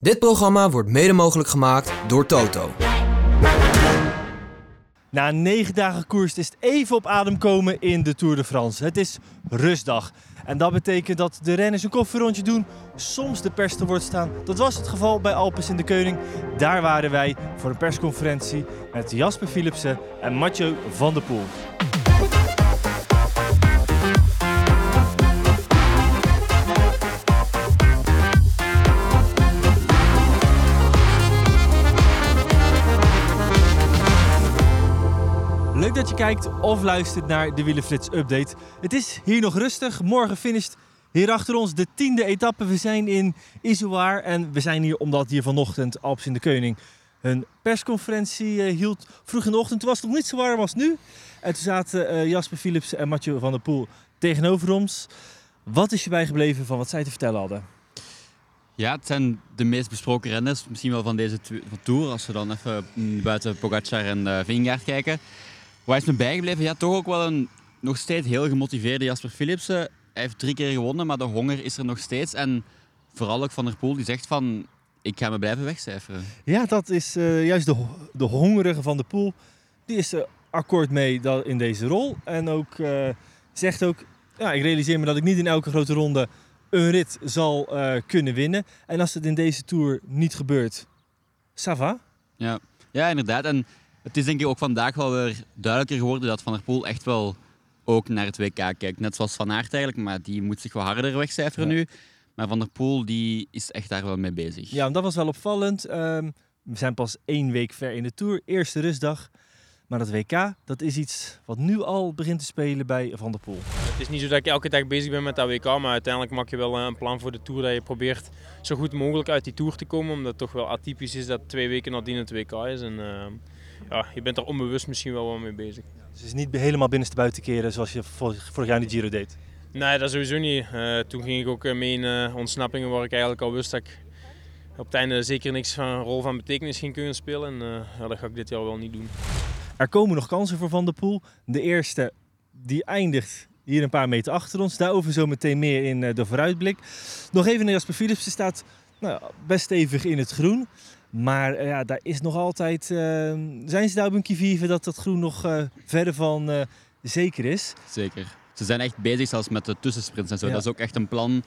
Dit programma wordt mede mogelijk gemaakt door Toto. Na negen dagen koers is het even op adem komen in de Tour de France. Het is rustdag. En dat betekent dat de renners een koffierrondje doen, soms de pers te woord staan. Dat was het geval bij Alpes in de Keuning. Daar waren wij voor een persconferentie met Jasper Philipsen en Mathieu van der Poel. Leuk dat je kijkt of luistert naar de Wielenflits update. Het is hier nog rustig. Morgen finisht hier achter ons de tiende etappe. We zijn in Izoar en we zijn hier omdat hier vanochtend Alps in de Keuning een persconferentie eh, hield. Vroeg in de ochtend, toen was het nog niet zo warm als nu. En toen zaten eh, Jasper Philips en Mathieu van der Poel tegenover ons. Wat is je bijgebleven van wat zij te vertellen hadden? Ja, het zijn de meest besproken renners, misschien wel van deze Tour. Als we dan even mm, buiten Pogacar en uh, kijken. Wat is me bijgebleven? Ja, toch ook wel een nog steeds heel gemotiveerde Jasper Philipsen. Hij heeft drie keer gewonnen, maar de honger is er nog steeds. En vooral ook Van der Poel die zegt van, ik ga me blijven wegcijferen. Ja, dat is eh, juist de, de hongerige van de Poel. Die is er akkoord mee dat, in deze rol. En ook eh, zegt ook, ja, ik realiseer me dat ik niet in elke grote ronde een rit zal eh, kunnen winnen. En als het in deze Tour niet gebeurt, ça va. Ja. ja, inderdaad. En het is denk ik ook vandaag wel weer duidelijker geworden dat Van der Poel echt wel ook naar het WK kijkt. Net zoals Van Aert eigenlijk, maar die moet zich wel harder wegcijferen Ja. nu. Maar Van der Poel die is echt daar wel mee bezig. Ja, en dat was wel opvallend. Ehm, we zijn pas één week ver in de Tour, eerste rustdag. Maar dat WK, dat is iets wat nu al begint te spelen bij Van der Poel. Het is niet zo dat ik elke dag bezig ben met dat WK, maar uiteindelijk maak je wel eh, een plan voor de Tour dat je probeert zo goed mogelijk uit die Tour te komen. Omdat het toch wel atypisch is dat twee weken nadien het WK is. En eh, ja, je bent er onbewust misschien wel wat mee bezig. Dus het is niet helemaal binnenstebuiten keren zoals je vorig, vorig jaar in de Giro deed. Nee, dat sowieso niet. Eh, toen ging ik ook eh, mee in eh, ontsnappingen waar ik eigenlijk al wist dat ik op het einde zeker niks van een rol van betekenis ging kunnen spelen. En eh, ja, dat ga ik dit jaar wel niet doen. Er komen nog kansen voor Van der Poel. De eerste die eindigt hier een paar meter achter ons. Daarover zo meteen meer in eh, de vooruitblik. Nog even naar Jasper Philipsen staat nou, best stevig in het groen. Maar eh, ja, daar is nog altijd... eh, zijn ze daar op een kivive dat dat groen nog eh, verder van eh, zeker is? Zeker. Ze zijn echt bezig zelfs met de tussensprints en zo. Ja. Dat is ook echt een plan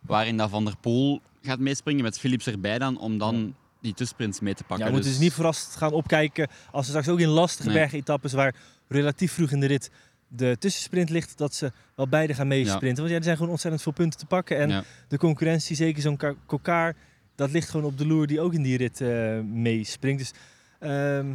waarin dat Van der Poel gaat meespringen met Philips erbij dan, om dan die tussensprints mee te Ja, pakken. we moeten Dus- dus niet verrast gaan opkijken als ze straks ook in lastige Nee. bergetappes waar relatief vroeg in de rit de tussensprint ligt, dat ze wel beide gaan meesprinten. Want ja, er zijn gewoon ontzettend veel punten te pakken. En Ja. de concurrentie, zeker zo'n Ka- Kokaar, dat ligt gewoon op de loer die ook in die rit eh, meespringt. Dus ehm,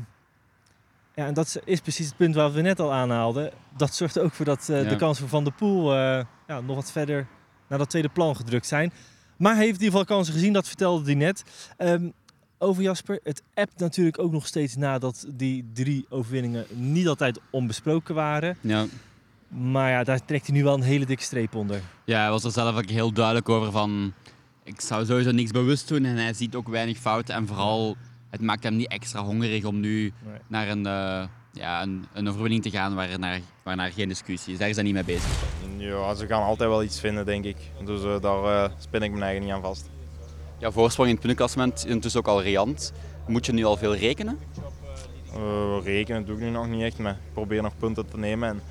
ja, en dat is precies het punt waar we net al aanhaalden. Dat zorgt er ook voor dat eh, Ja. de kansen voor Van der Poel eh, ja, nog wat verder naar dat tweede plan gedrukt zijn. Maar hij heeft in ieder geval kansen gezien, dat vertelde hij net. Ehm, over Jasper, het appt natuurlijk ook nog steeds nadat die drie overwinningen niet altijd onbesproken waren. Ja. Maar ja, daar trekt hij nu wel een hele dikke streep onder. ja, hij was er zelf ook heel duidelijk over van... Ik zou sowieso niks bewust doen en hij ziet ook weinig fouten. En vooral, het maakt hem niet extra hongerig om nu Nee. naar een, eh, ja, een, een overwinning te gaan waarnaar, waarnaar geen discussie is. Daar is hij niet mee bezig. Ja, ze gaan altijd wel iets vinden, denk ik. Dus eh, daar eh, spin ik mijn eigen niet aan vast. Ja, voorsprong in het puntenklassement is intussen ook al riant. Moet je nu al veel rekenen? Eh, rekenen doe ik nu nog niet echt, maar ik probeer nog punten te nemen. En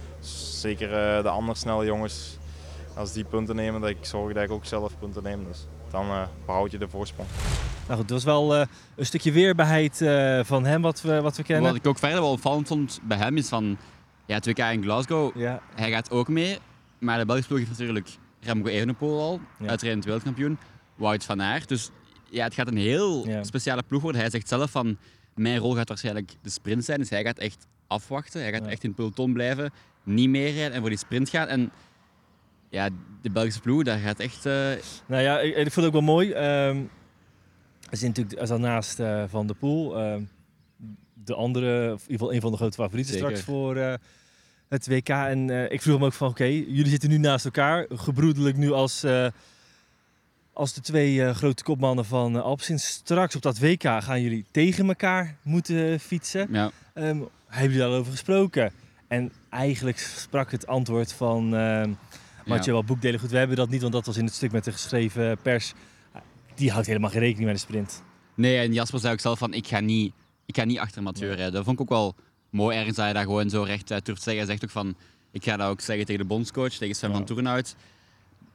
zeker eh, de andere snelle jongens, als die punten nemen, dat ik zorg dat ik ook zelf punten neem. Dus dan eh, behoud je de voorsprong. Nou goed, het was wel eh, een stukje weerbaarheid eh, van hem wat we, wat we kennen. Wat ik ook verder wel opvallend vond bij hem is van... Ja, het WK in Glasgow, Ja, hij gaat ook mee. Maar de Belgische ploeg heeft natuurlijk Remco Evenepoel al, Ja. uitrijdend wereldkampioen. Wout van Aert. Dus ja, het gaat een heel Ja. speciale ploeg worden. Hij zegt zelf van... Mijn rol gaat waarschijnlijk de sprint zijn. Dus hij gaat echt afwachten. Hij gaat Ja. echt in het peloton blijven. Niet meerijden en voor die sprint gaan. En ja, de Belgische ploeg, daar gaat echt... eh, nou ja, ik, ik vond het ook wel mooi. Ehm, Er zit natuurlijk naast eh, Van der Poel. eh, de andere, of in ieder geval een van de grote favorieten Zeker. straks voor eh, het WK. En ik vroeg hem ook van, oké, jullie zitten nu naast elkaar. Gebroedelijk nu als, als de twee grote kopmannen van Alpecin. Straks op dat WK gaan jullie tegen elkaar moeten fietsen. Ja. Ehm, hebben jullie daarover gesproken? En eigenlijk sprak het antwoord van ehm Mathieu wel boekdelen goed. We hebben dat niet, want dat was in het stuk met de geschreven pers. Die houdt helemaal geen rekening met de sprint. Nee, en Jasper zei ook zelf van, ik ga niet, ik ga niet achter Mathieu rijden. Dat vond ik ook wel mooi ergens dat hij dat gewoon zo recht uit durft zeggen. Hij zegt ook van, ik ga dat ook zeggen tegen de bondscoach, tegen Sven van Toerenhout.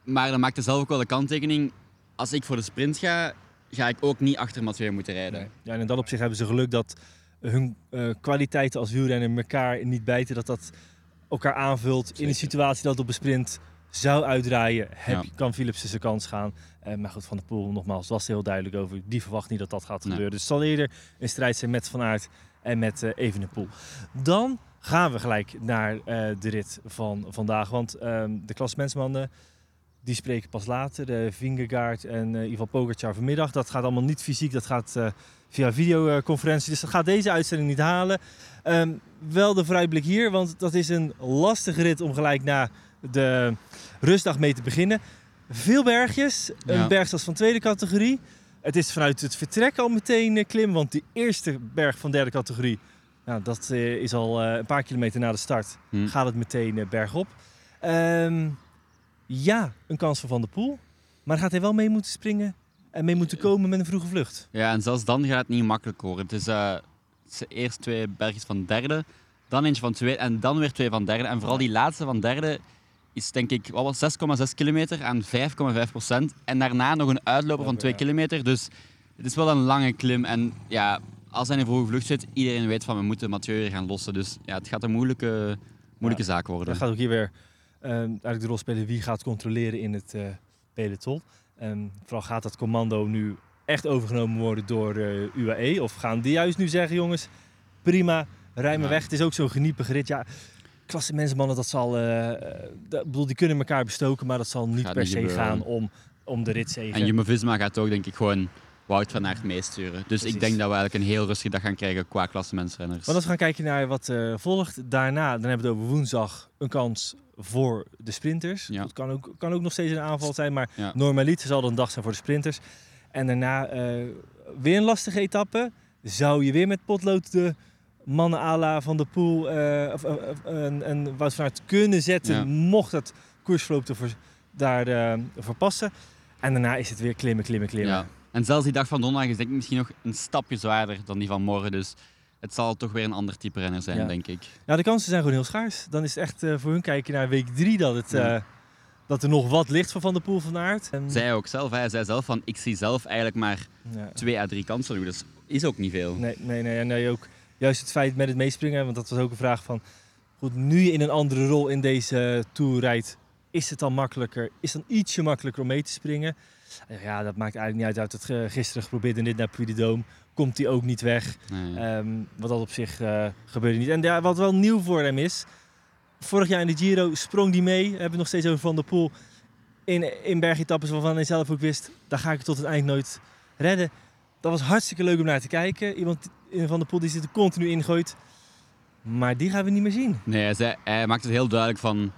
Maar dan maakte zelf ook wel de kanttekening, als ik voor de sprint ga, ga ik ook niet achter Mathieu moeten rijden. Ja, en in dat opzicht hebben ze geluk dat hun eh, kwaliteiten als wielrenner elkaar niet bijten. Dat dat elkaar aanvult. In een situatie dat op een sprint zou uitdraaien, heb, Ja. kan Philips zijn kans gaan. Eh, maar goed, Van der Poel, nogmaals, was er heel duidelijk over. Die verwacht niet dat dat gaat Nee. gebeuren. Dus het zal eerder een strijd zijn met Van Aert en met eh Evenepoel. Dan gaan we gelijk naar eh, de rit van vandaag. Want ehm, de klassementsmannen, die spreken pas later. De Vingegaard en eh Ivan Pogacar vanmiddag. Dat gaat allemaal niet fysiek, dat gaat eh, via videoconferentie. Dus dat gaat deze uitzending niet halen. Ehm, wel de vooruitblik hier, want dat is een lastige rit om gelijk na de rustdag mee te beginnen. Veel bergjes, een Ja. bergstad van tweede categorie. Het is vanuit het vertrek al meteen eh, klim, want die eerste berg van derde categorie, nou, dat eh, is al eh, een paar kilometer na de start, Hm. gaat het meteen eh, bergop. Ehm, ja, een kans voor Van der Poel, maar gaat hij wel mee moeten springen en mee moeten komen met een vroege vlucht. Ja, en zelfs dan gaat het niet makkelijk worden. Het is, eh, is eerst twee bergjes van derde, dan eentje van tweede en dan weer twee van derde. En vooral die laatste van derde is denk ik wat was 6,6 kilometer aan 5,5 procent. En daarna nog een uitloper van 2 kilometer. Dus het is wel een lange klim. En ja, als hij in een vroege vlucht zit, iedereen weet van we moeten Mathieu gaan lossen. Dus ja, het gaat een moeilijke, moeilijke zaak worden. Dan gaat ook hier weer eigenlijk de rol spelen wie gaat controleren in het eh, peloton. Ehm, vooral gaat dat commando nu echt overgenomen worden door eh, UAE? Of gaan die juist nu zeggen, jongens, prima, rij Ja. weg. Het is ook zo'n geniepige rit. Ja, klasse mensenmannen, dat zal, eh, dat, bedoel, die kunnen elkaar bestoken, maar dat zal niet Gaat per niet se gebeuren. gaan om, om de ritzege. En Jumbo-Visma gaat ook denk ik gewoon Wout van Aert meesturen. Dus Precies. ik denk dat we eigenlijk een heel rustige dag gaan krijgen qua klassementsrenners. Want als we gaan kijken naar wat eh, volgt, daarna, dan hebben we het over woensdag een kans voor de sprinters. Ja. Het kan ook, kan ook nog steeds een aanval zijn, maar Ja. normaliter zal het een dag zijn voor de sprinters. En daarna eh, weer een lastige etappe. Zou je weer met potlood de mannen à la Van der Poel eh, of, en, en Wout van Aert kunnen zetten, Ja. mocht het koersverloop daar eh, voor passen. En daarna is het weer klimmen, klimmen, klimmen. Ja. En zelfs die dag van donderdag is denk ik misschien nog een stapje zwaarder dan die van morgen. Dus het zal toch weer een ander type renner zijn, Ja. denk ik. Nou, de kansen zijn gewoon heel schaars. Dan is het echt eh, voor hun kijken naar week drie dat, het, Ja. eh, dat er nog wat ligt van Van der Poel van Aert. En, Zij ook zelf, hij zei zelf van ik zie zelf eigenlijk maar ja. twee à drie kansen nu. Dus is ook niet veel. Nee, nee, nee, en nee, ook juist het feit met het meespringen, want dat was ook een vraag van, goed, nu je in een andere rol in deze uh, Tour rijdt, is het dan makkelijker, is het dan ietsje makkelijker om mee te springen? Ja, dat maakt eigenlijk niet uit. Uit het gisteren geprobeerd en dit naar Puy komt hij ook niet weg. Nee. Um, wat dat op zich uh, gebeurde niet. En ja, wat wel nieuw voor hem is, vorig jaar in de Giro sprong hij mee, we hebben het nog steeds over Van der Poel, in, in bergetappes waarvan hij zelf ook wist, daar ga ik het tot het eind nooit redden. Dat was hartstikke leuk om naar te kijken. Iemand van der Poel die zit er continu ingooit. Maar die gaan we niet meer zien. Nee, hij maakt het heel duidelijk van...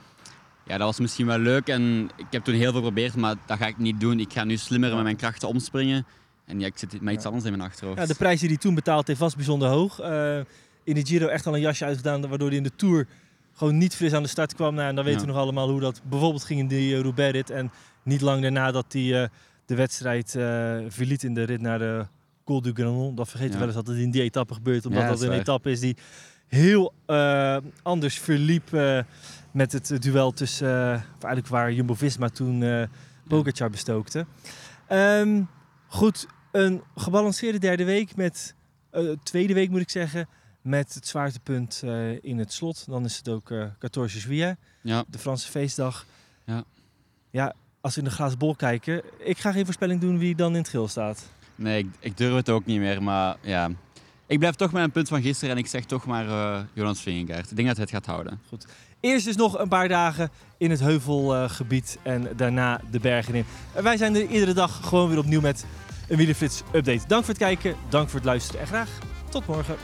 Ja, dat was misschien wel leuk en ik heb toen heel veel geprobeerd, maar dat ga ik niet doen. Ik ga nu slimmer met mijn krachten omspringen. En ja, ik zit met iets anders in mijn achterhoofd. Ja, de prijs die hij toen betaald heeft was bijzonder hoog. Uh, in de Giro echt al een jasje uitgedaan, waardoor hij in de Tour gewoon niet fris aan de start kwam. Nou, en dan weten ja. we nog allemaal hoe dat bijvoorbeeld ging in die uh, Roubaix-rit. En niet lang daarna dat hij uh, de wedstrijd uh, verliet in de rit naar de Col du Granon. Dat vergeten we ja. wel eens dat het in die etappe gebeurt. Omdat ja, dat, dat een etappe is die heel anders verliep met het duel tussen, uh, eigenlijk waar Jumbo-Visma toen uh, Pogacar bestookte. Um, goed, een gebalanceerde derde week met, uh, tweede week moet ik zeggen, met het zwaartepunt uh, in het slot. Dan is het ook uh, 14 juillet, ja. de Franse feestdag. Ja. ja, als we in de glazen bol kijken, ik ga geen voorspelling doen wie dan in het geel staat. Nee, ik, ik durf het ook niet meer, maar ja... Ik blijf toch met een punt van gisteren en ik zeg toch maar uh, Jonas Vingegaard. Ik denk dat hij het gaat houden. Goed. Eerst dus nog een paar dagen in het heuvelgebied uh, en daarna de bergen in. En wij zijn er iedere dag gewoon weer opnieuw met een Wielenflits update. Dank voor het kijken, dank voor het luisteren en graag tot morgen.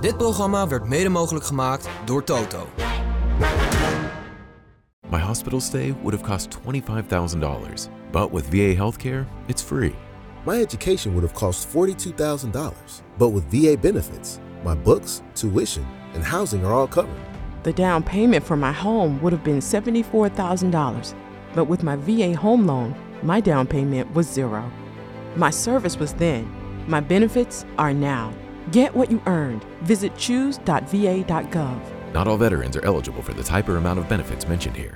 Dit programma werd mede mogelijk gemaakt door Toto. My hospital stay would have cost $25,000, but with VA healthcare, it's free. My education would have cost $42,000, but with VA benefits, my books, tuition, and housing are all covered. The down payment for my home would have been $74,000, but with my VA home loan, my down payment was zero. My service was then, my benefits are now. Get what you earned. Visit choose.va.gov. Not all veterans are eligible for the type or amount of benefits mentioned here.